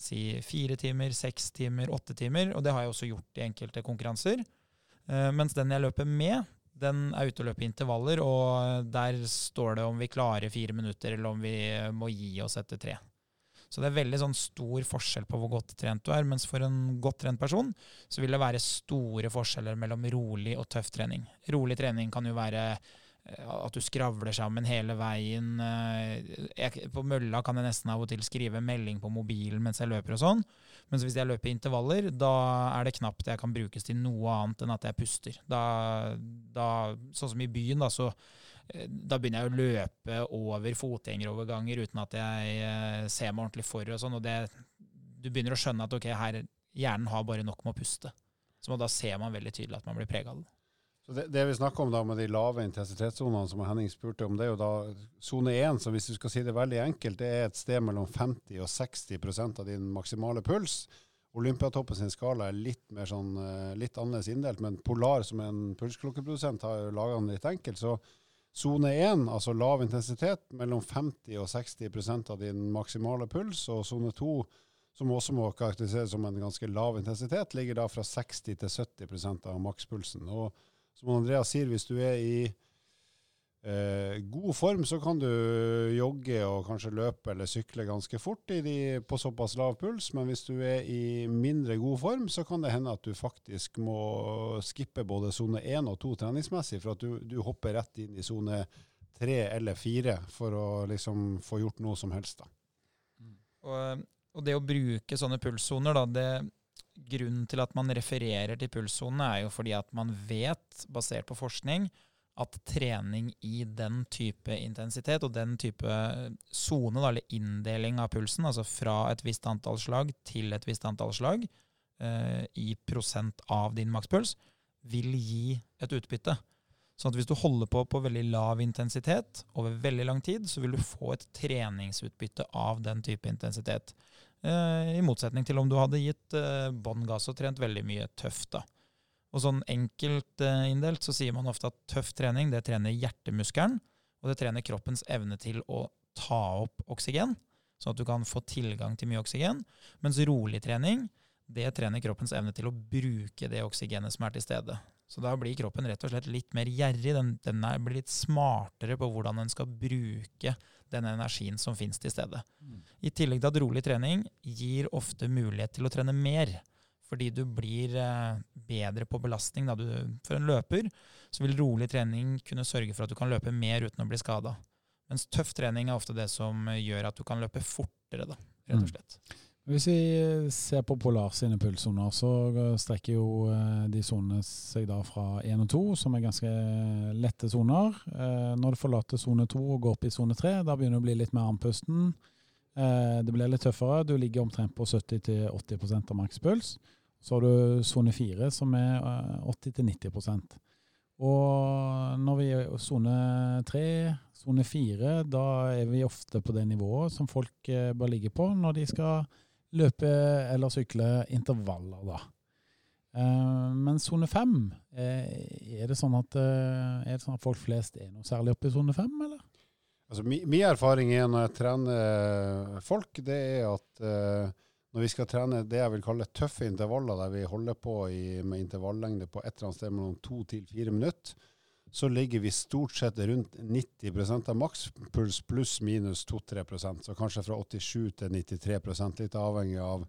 si fire timer, seks timer, åtte timer, og det har jeg også gjort i enkelte konkurranser. Uh, mens den jeg løper med, den er ute og løper intervaller, og der står det om vi klarer fire minutter, eller om vi må gi oss etter tre. Så det er veldig sånn stor forskjell på hvor godt trent du er. Mens for en godt trent person så vil det være store forskjeller mellom rolig og tøff trening. Rolig trening kan jo være eh, at du skravler sammen hele veien. Eh, jeg, på mølla kan jeg nesten av og til skrive melding på mobilen mens jeg løper og sånn. Men hvis jeg løper intervaller, da er det knapt jeg kan brukes til noe annet enn at jeg puster. Da, da, sånn som i byen, da, så eh, da begynner jeg å løpe over fotgjengeroverganger uten at jeg eh, ser meg ordentlig for. og sånn, og det, Du begynner å skjønne at ok, her, hjernen har bare nok med å puste. Så da ser man veldig tydelig at man blir prega av det. Så det, det, vi snakker om da med de lave intensitetssonene som Henning spurte om, det er jo da sone 1, som hvis du skal si det veldig enkelt, det er et sted mellom 50 og 60% av din maksimale puls. Olympiatoppen sin skala er litt mer sånn, eh, litt annerledes inndelt, men Polar, som er en pulsklokkeprodusent, har laga den litt enkelt. Så sone 1, altså lav intensitet, mellom 50 og 60% av din maksimale puls. Og sone 2, som også må karakteriseres som en ganske lav intensitet, ligger da fra 60 til 70% av makspulsen. Og som Andreas sier, hvis du er i eh, god form, så kan du jogge og kanskje løpe eller sykle ganske fort de, på såpass lav puls. Men hvis du er i mindre god form, så kan det hende at du faktisk må skippe både sone 1 og 2 treningsmessig, for at du, du hopper rett inn i sone 3 eller 4 for å liksom få gjort noe som helst. da. Og, og det å bruke sånne pulssoner, da, det grunnen til at man refererer til pulssonene, er jo fordi at man vet, basert på forskning, at trening i den type intensitet og den type sone, eller inndeling av pulsen, altså fra et visst antall slag til et visst antall slag eh, i prosent av din makspuls, vil gi et utbytte. Sånn at hvis du holder på på veldig lav intensitet over veldig lang tid, så vil du få et treningsutbytte av den type intensitet. Eh, I motsetning til om du hadde gitt eh, bånn gass og trent veldig mye tøft. da. Og sånn enkelt eh, inndelt så sier man ofte at tøff trening det trener hjertemuskelen, og det trener kroppens evne til å ta opp oksygen, sånn at du kan få tilgang til mye oksygen. Mens rolig trening det trener kroppens evne til å bruke det oksygenet som er til stede. Så da blir kroppen rett og slett litt mer gjerrig. Den, den er, blir litt smartere på hvordan den skal bruke den energien som finnes til stede. Mm. I tillegg til at rolig trening gir ofte mulighet til å trene mer. Fordi du blir eh, bedre på belastning. Du, for en løper så vil rolig trening kunne sørge for at du kan løpe mer uten å bli skada. Mens tøff trening er ofte det som gjør at du kan løpe fortere, da, rett og mm. slett. Mm. Hvis vi ser på Polar sine pulssoner, så strekker jo eh, de sonene seg da fra 1 og 2, som er ganske lette soner. Eh, når du forlater sone 2 og går opp i sone 3, da begynner du å bli litt mer andpusten. Eh, det blir litt tøffere. Du ligger omtrent på 70-80% av makspuls. Så har du sone 4, som er 80-90% og når vi er i sone 3, sone 4, da er vi ofte på det nivået som folk bør ligge på når de skal løpe eller sykle intervaller, da. Uh, men sone fem, er, er, det sånn at, uh, er det sånn at folk flest er noe særlig oppe i sone fem, eller? Altså, Min mi erfaring er når jeg trener folk, det er at når vi skal trene det jeg vil kalle tøffe intervaller, der vi holder på i, med intervallengde på et eller annet sted mellom to til fire minutter, så ligger vi stort sett rundt 90% av makspuls pluss minus 2-3% Så kanskje fra 87 til 93% litt avhengig av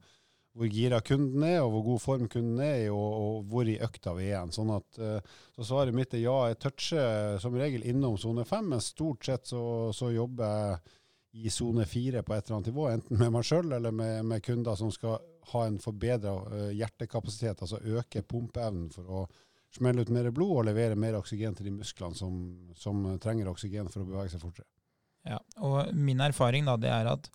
hvor gira kunden er, og hvor god form kunden er i, og, og hvor i økta vi er. Sånn at, uh, så svaret mitt er ja, jeg toucher som regel innom sone 5, men stort sett så, så jobber jeg i sone 4 på et eller annet nivå, enten med meg sjøl eller med, med, kunder som skal ha en forbedra uh, hjertekapasitet, altså øke pumpeevnen for å smelle ut mer blod og levere mer oksygen til de musklene som, som trenger oksygen for å bevege seg fortere. Ja, og Min erfaring da, det er at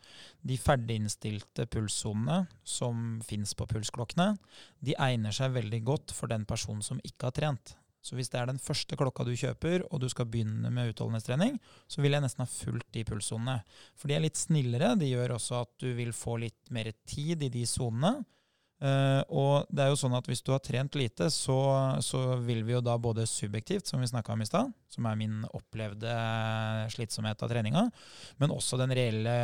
de ferdiginnstilte pulssonene som finnes på pulsklokkene, de egner seg veldig godt for den personen som ikke har trent. Så hvis det er den første klokka du kjøper, og du skal begynne med utholdenhetstrening, så vil jeg nesten ha fulgt de pulssonene. For de er litt snillere. De gjør også at du vil få litt mer tid i de sonene. Uh, og det er jo sånn at hvis du har trent lite, så, så vil vi jo da både subjektivt, som vi snakka om i stad, som er min opplevde slitsomhet av treninga, men også den reelle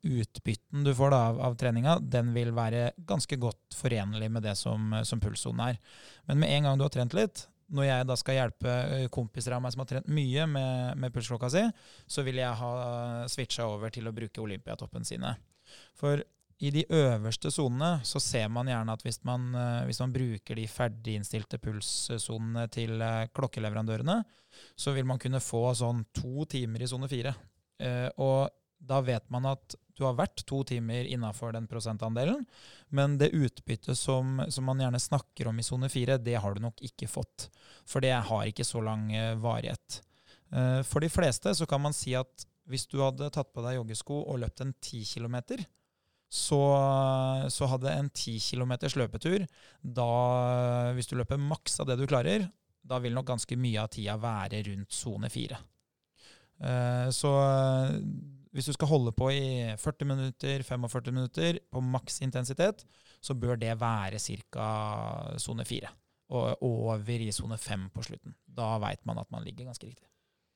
utbytten du får da av, av treninga, den vil være ganske godt forenlig med det som, som pulssonen er. Men med en gang du har trent litt, når jeg da skal hjelpe eh, kompiser av meg som har trent mye med, med pulsklokka si, så vil jeg ha switcha over til å bruke Olympiatoppen sine. For i de øverste sonene så ser man gjerne at hvis man, eh, hvis man bruker de ferdiginnstilte pulssonene til eh, klokkeleverandørene, så vil man kunne få sånn to timer i sone fire. Og da vet man at du har vært to timer innafor den prosentandelen, men det utbyttet som, som, man gjerne snakker om i sone fire, det har du nok ikke fått. For det har ikke så lang eh, varighet. Eh, for de fleste så kan man si at hvis du hadde tatt på deg joggesko og løpt en 10 km, så, så, hadde en 10 km løpetur da, Hvis du løper maks av det du klarer, da vil nok ganske mye av tida være rundt sone 4. Eh, så hvis du skal holde på i 40 minutter, 45 minutter på maks intensitet, så bør det være ca. sone 4. Og over i sone 5 på slutten. Da veit man at man ligger ganske riktig.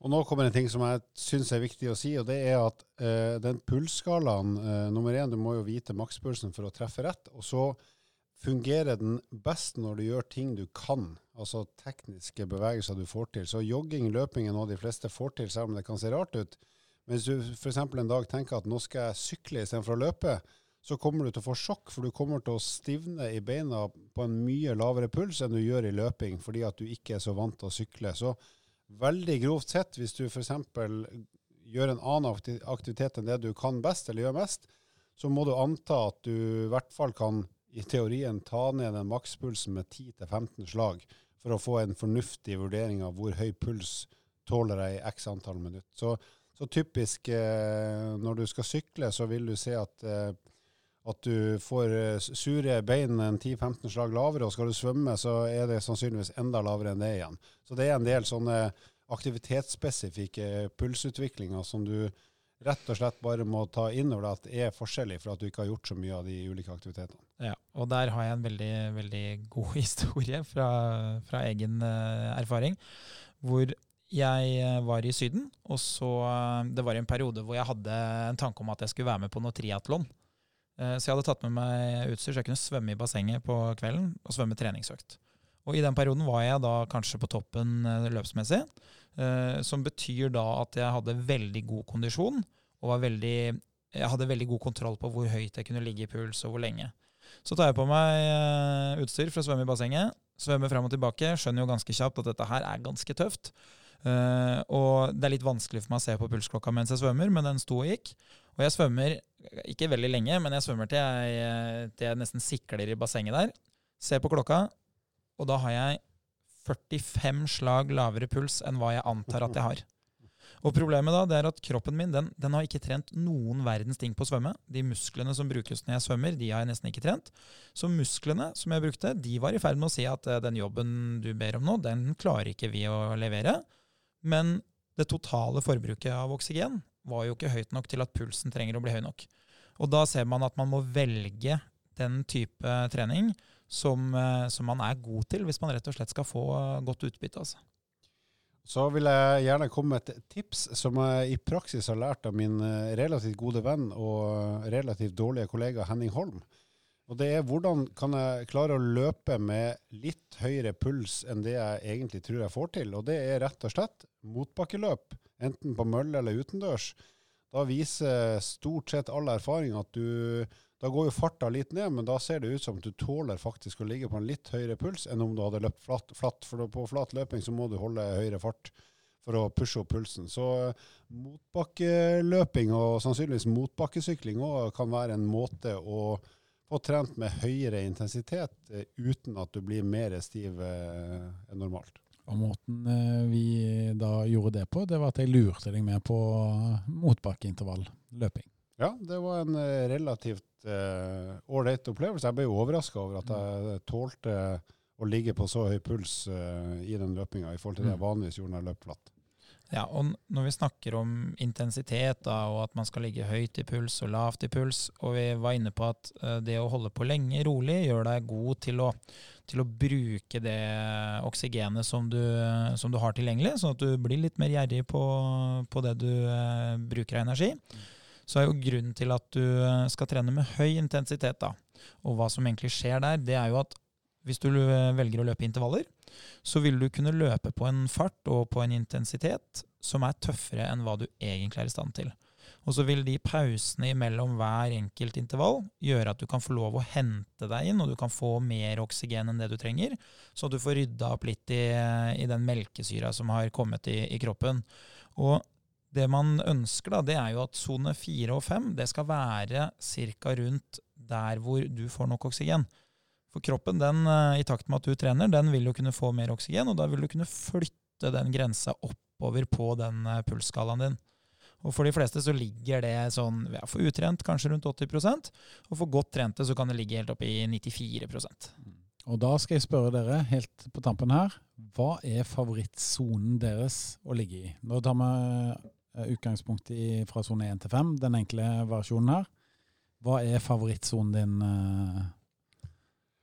Og Nå kommer en ting som jeg syns er viktig å si, og det er at uh, den pulsskalaen uh, Nummer én, du må jo vite makspulsen for å treffe rett. Og så fungerer den best når du gjør ting du kan, altså tekniske bevegelser du får til. Så jogging, løping er noe de fleste får til, selv om det kan se rart ut. Men hvis du f.eks. en dag tenker at nå skal jeg sykle istedenfor å løpe, så kommer du til å få sjokk, for du kommer til å stivne i beina på en mye lavere puls enn du gjør i løping, fordi at du ikke er så vant til å sykle. Så veldig grovt sett, hvis du f.eks. gjør en annen aktivitet enn det du kan best, eller gjør mest, så må du anta at du i hvert fall kan i teorien ta ned den makspulsen med 10-15 slag for å få en fornuftig vurdering av hvor høy puls tåler jeg i x antall minutter. Så så typisk eh, når du skal sykle, så vil du se at, eh, at du får eh, sure bein en 10-15 slag lavere, og skal du svømme, så er det sannsynligvis enda lavere enn det igjen. Så det er en del sånne aktivitetsspesifikke pulsutviklinger som du rett og slett bare må ta inn over deg at er forskjellig for at du ikke har gjort så mye av de ulike aktivitetene. Ja, og der har jeg en veldig, veldig god historie fra, fra egen uh, erfaring. Hvor jeg eh, var i Syden, og så eh, Det var en periode hvor jeg hadde en tanke om at jeg skulle være med på noe triatlon. Eh, så jeg hadde tatt med meg utstyr så jeg kunne svømme i bassenget på kvelden og svømme treningsøkt. Og i den perioden var jeg da kanskje på toppen løpsmessig, som betyr da at jeg hadde veldig god kondisjon og veldig, jeg hadde veldig god kontroll på hvor høyt jeg kunne ligge i puls og hvor lenge. Så tar jeg på meg utstyr for å svømme i bassenget, svømmer frem og tilbake, skjønner jo ganske kjapt at dette her er ganske tøft. Og det er litt vanskelig for meg å se på pulsklokka mens jeg svømmer, men den sto og gikk. Og jeg svømmer ikke veldig lenge, men jeg svømmer til jeg, til jeg nesten sikler i bassenget der. Ser på klokka, og da har jeg 45 slag lavere puls enn hva jeg antar at jeg har. Og problemet da, det er at kroppen min den, den har ikke trent noen verdens ting på å svømme. De musklene som brukes når jeg svømmer, de har jeg nesten ikke trent. Så musklene som jeg brukte, de var i ferd med å si at eh, den jobben du ber om nå, den klarer ikke vi å levere. Men det totale forbruket av oksygen var jo ikke høyt nok til at pulsen trenger å bli høy nok. Og da ser man at man må velge den type trening som, eh, som man er god til, hvis man rett og slett skal få godt utbytte. Altså. Så vil jeg gjerne komme med et tips som jeg i praksis har lært av min eh, relativt gode venn og relativt dårlige kollega Henning Holm. Og det er hvordan kan jeg klare å løpe med litt høyere puls enn det jeg egentlig tror jeg får til. Og det er rett og slett motbakkeløp, enten på mølle eller utendørs. Da viser stort sett all erfaring at du Da går jo farta litt ned, men da ser det ut som at du tåler faktisk å ligge på en litt høyere puls enn om du hadde løpt flatt. flatt for på flat løping så må du holde høyere fart for å pushe opp pulsen. Så motbakkeløping og sannsynligvis motbakkesykling òg kan være en måte å få trent med høyere intensitet eh, uten at du blir mer stiv eh, enn normalt. Og Måten eh, vi da gjorde det på, det var at jeg lurte deg med på motbakkeintervall løping. Ja, det var en relativt ålreit uh, opplevelse. Jeg ble overraska over at jeg tålte å ligge på så høy puls uh, i den løpinga i forhold til det jeg Mm. vanligvis gjorde når jeg løp flatt. Ja, og når vi snakker om intensitet, da, og at man skal ligge høyt i puls og lavt i puls, og vi var inne på at eh, det å holde på lenge rolig gjør deg god til å, til å bruke det oksygenet som du, som du har tilgjengelig, sånn at du blir litt mer gjerrig på, på det du eh, bruker av energi, så er jo grunnen til at du eh, skal trene med høy intensitet, da, og hva som egentlig skjer der, det er jo at hvis du eh, velger å løpe intervaller, så vil du kunne løpe på en fart og på en intensitet som er tøffere enn hva du egentlig er i stand til. Og så vil de pausene imellom hver enkelt intervall gjøre at du kan få lov å hente deg inn, og du kan få mer oksygen enn det du trenger, så du får rydda opp litt i, i den melkesyra som har kommet i, i kroppen. Og det man ønsker, da, det er jo at sone fire og fem skal være ca. rundt der hvor du får nok oksygen. For kroppen, den, eh, i takt med at du trener, den vil jo kunne få mer oksygen, og da vil du kunne flytte den grensa oppover på den eh, pulsskalaen din. Og for de fleste så ligger det sånn, ja, for utrent kanskje rundt 80% og for godt trente så kan det ligge helt oppe i 94% Og da skal jeg spørre dere, helt på tampen her, hva er favorittsonen deres å ligge i? Nå tar vi eh, utgangspunkt i fra sone 1 til 5, den enkle versjonen her. Hva er favorittsonen din, eh,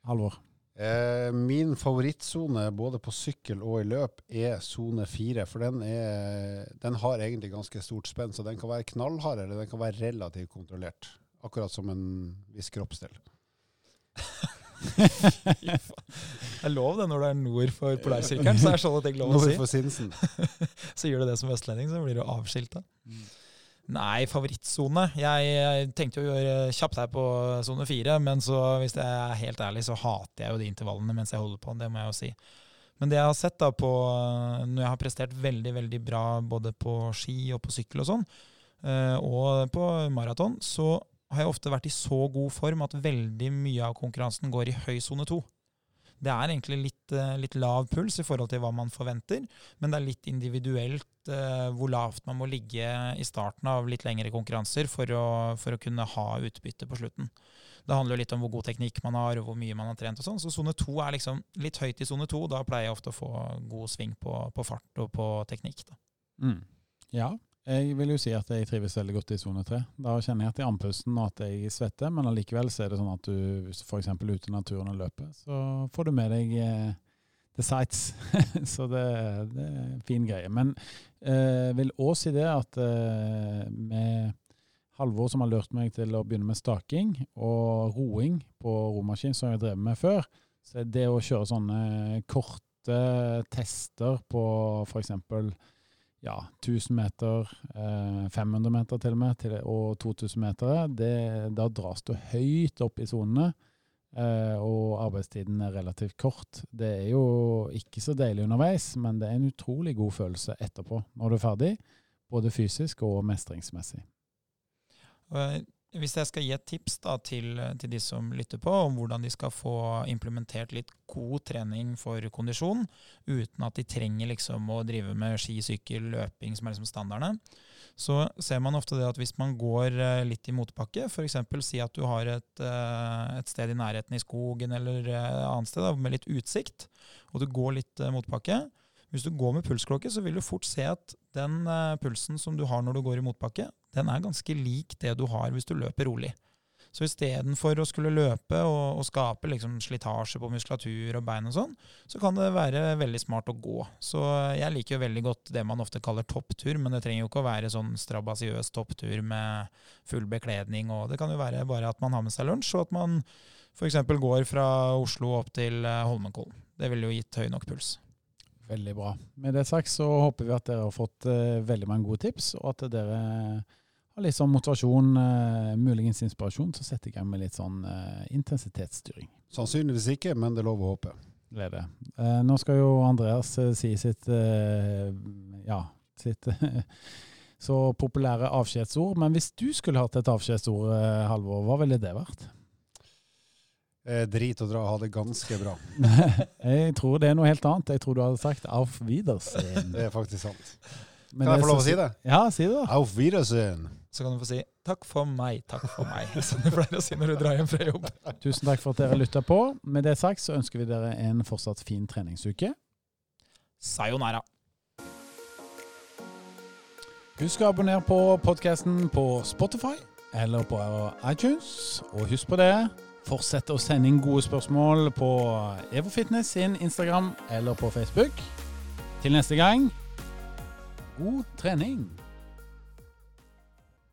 Halvor? Eh, min favorittsone både på sykkel og i løp er sone fire. For den, er, den har egentlig ganske stort spenn, så den kan være knallhard eller den kan være relativt kontrollert. Akkurat som en viss kroppsdel. Det er lov det når du er nord for polarsirkelen, så er det sånn at jeg lov å si. Nord for Sinsen. Så gjør du det som østlending, så blir du avskilta. Nei, favorittsone. Jeg, tenkte å gjøre kjapt her på sone fire, men så, hvis jeg er helt ærlig, så hater jeg jo de intervallene mens jeg holder på. Det må jeg jo si. Men det jeg har sett da på når jeg har prestert veldig, veldig bra både på ski og på sykkel og sånn, eh, og på maraton, så har jeg ofte vært i så god form at veldig mye av konkurransen går i høy sone to. Det er egentlig litt, eh, litt lav puls i forhold til hva man forventer, men det er litt individuelt uh, hvor lavt man må ligge i starten av litt lengre konkurranser for å, for å kunne ha utbytte på slutten. Det handler jo litt om hvor god teknikk man har, og hvor mye man har trent. og sånn, Så sone to er liksom litt høyt i sone to. Da pleier jeg ofte å få god sving på, på fart og på teknikk. Mm. Ja, jeg vil jo si at jeg trives veldig godt i sone 3. Da kjenner jeg at jeg er andpusten og at jeg svetter, men allikevel så er det sånn at du hvis f.eks. ute i naturen og løper, så får du med deg eh, the sights. så det, det er en fin greie. Men eh, vil òg si det at eh, med Halvor som har lurt meg til å begynne med staking og roing på romaskin, som jeg har drevet med før, så er det å kjøre sånne korte tester på f.eks ja, 1000 meter, eh, 500 meter til og med, og 2000 meter, det, da dras du høyt opp i sonene, eh, og arbeidstiden er relativt kort. Det er jo ikke så deilig underveis, men det er en utrolig god følelse etterpå, når du er ferdig, både fysisk og mestringsmessig. Og eh, hvis jeg skal gi et tips da, til, til de som lytter på, om hvordan de skal få implementert litt god trening for kondisjon, uten at de trenger liksom å drive med ski, sykkel, løping, som er liksom standardene, så ser man ofte det at hvis man går eh, litt i motbakke, f.eks. si at du har et, eh, et sted i nærheten i skogen eller et annet sted da, med litt utsikt, og du går litt eh, motbakke, hvis du går med pulsklokke, så vil du fort se at den eh, pulsen som du har når du går i motbakke, den er ganske lik det du har hvis du løper rolig. Så istedenfor å skulle løpe og, og skape liksom slitasje på muskulatur og bein og sånn, så kan det være veldig smart å gå. Så jeg liker jo veldig godt det man ofte kaller topptur, men det trenger jo ikke å være sånn strabasiøs topptur med full bekledning, og det kan jo være bare at man har med seg lunsj, og at man f.eks. går fra Oslo opp til eh, Holmenkollen. Det ville jo gitt høy nok puls. Veldig bra. Med det sagt så håper vi at dere har fått uh, veldig mange gode tips, og at dere har litt sånn motivasjon, uh, muligens inspirasjon, så setter jeg i gang med litt sånn uh, intensitetsstyring. Sannsynligvis ikke, men det er lov å håpe. Det er det. Nå skal jo Andreas si sitt ja, sitt så populære avskjedsord. Men hvis du skulle hatt et avskjedsord, Halvor, hva ville det vært? Eh, drit og dra, ha det ganske bra. jeg tror det er noe helt annet. Jeg tror du hadde sagt 'auf Wiedersehen'. Det er faktisk sant. Men Kan jeg få lov å si det? Ja, si det. da. Auf Wiedersehen. Så kan du få si 'takk for meg, takk for meg', som du pleier å si når du drar hjem fra jobb. Tusen takk for at dere lytta på. Med det sagt så ønsker vi dere en fortsatt fin treningsuke. Sayonara. Husk å abonnere på podkasten på Spotify eller på iTunes. Og husk på det, fortsett å sende inn gode spørsmål på EvoFitness sin Instagram eller på Facebook. Til neste gang, god trening!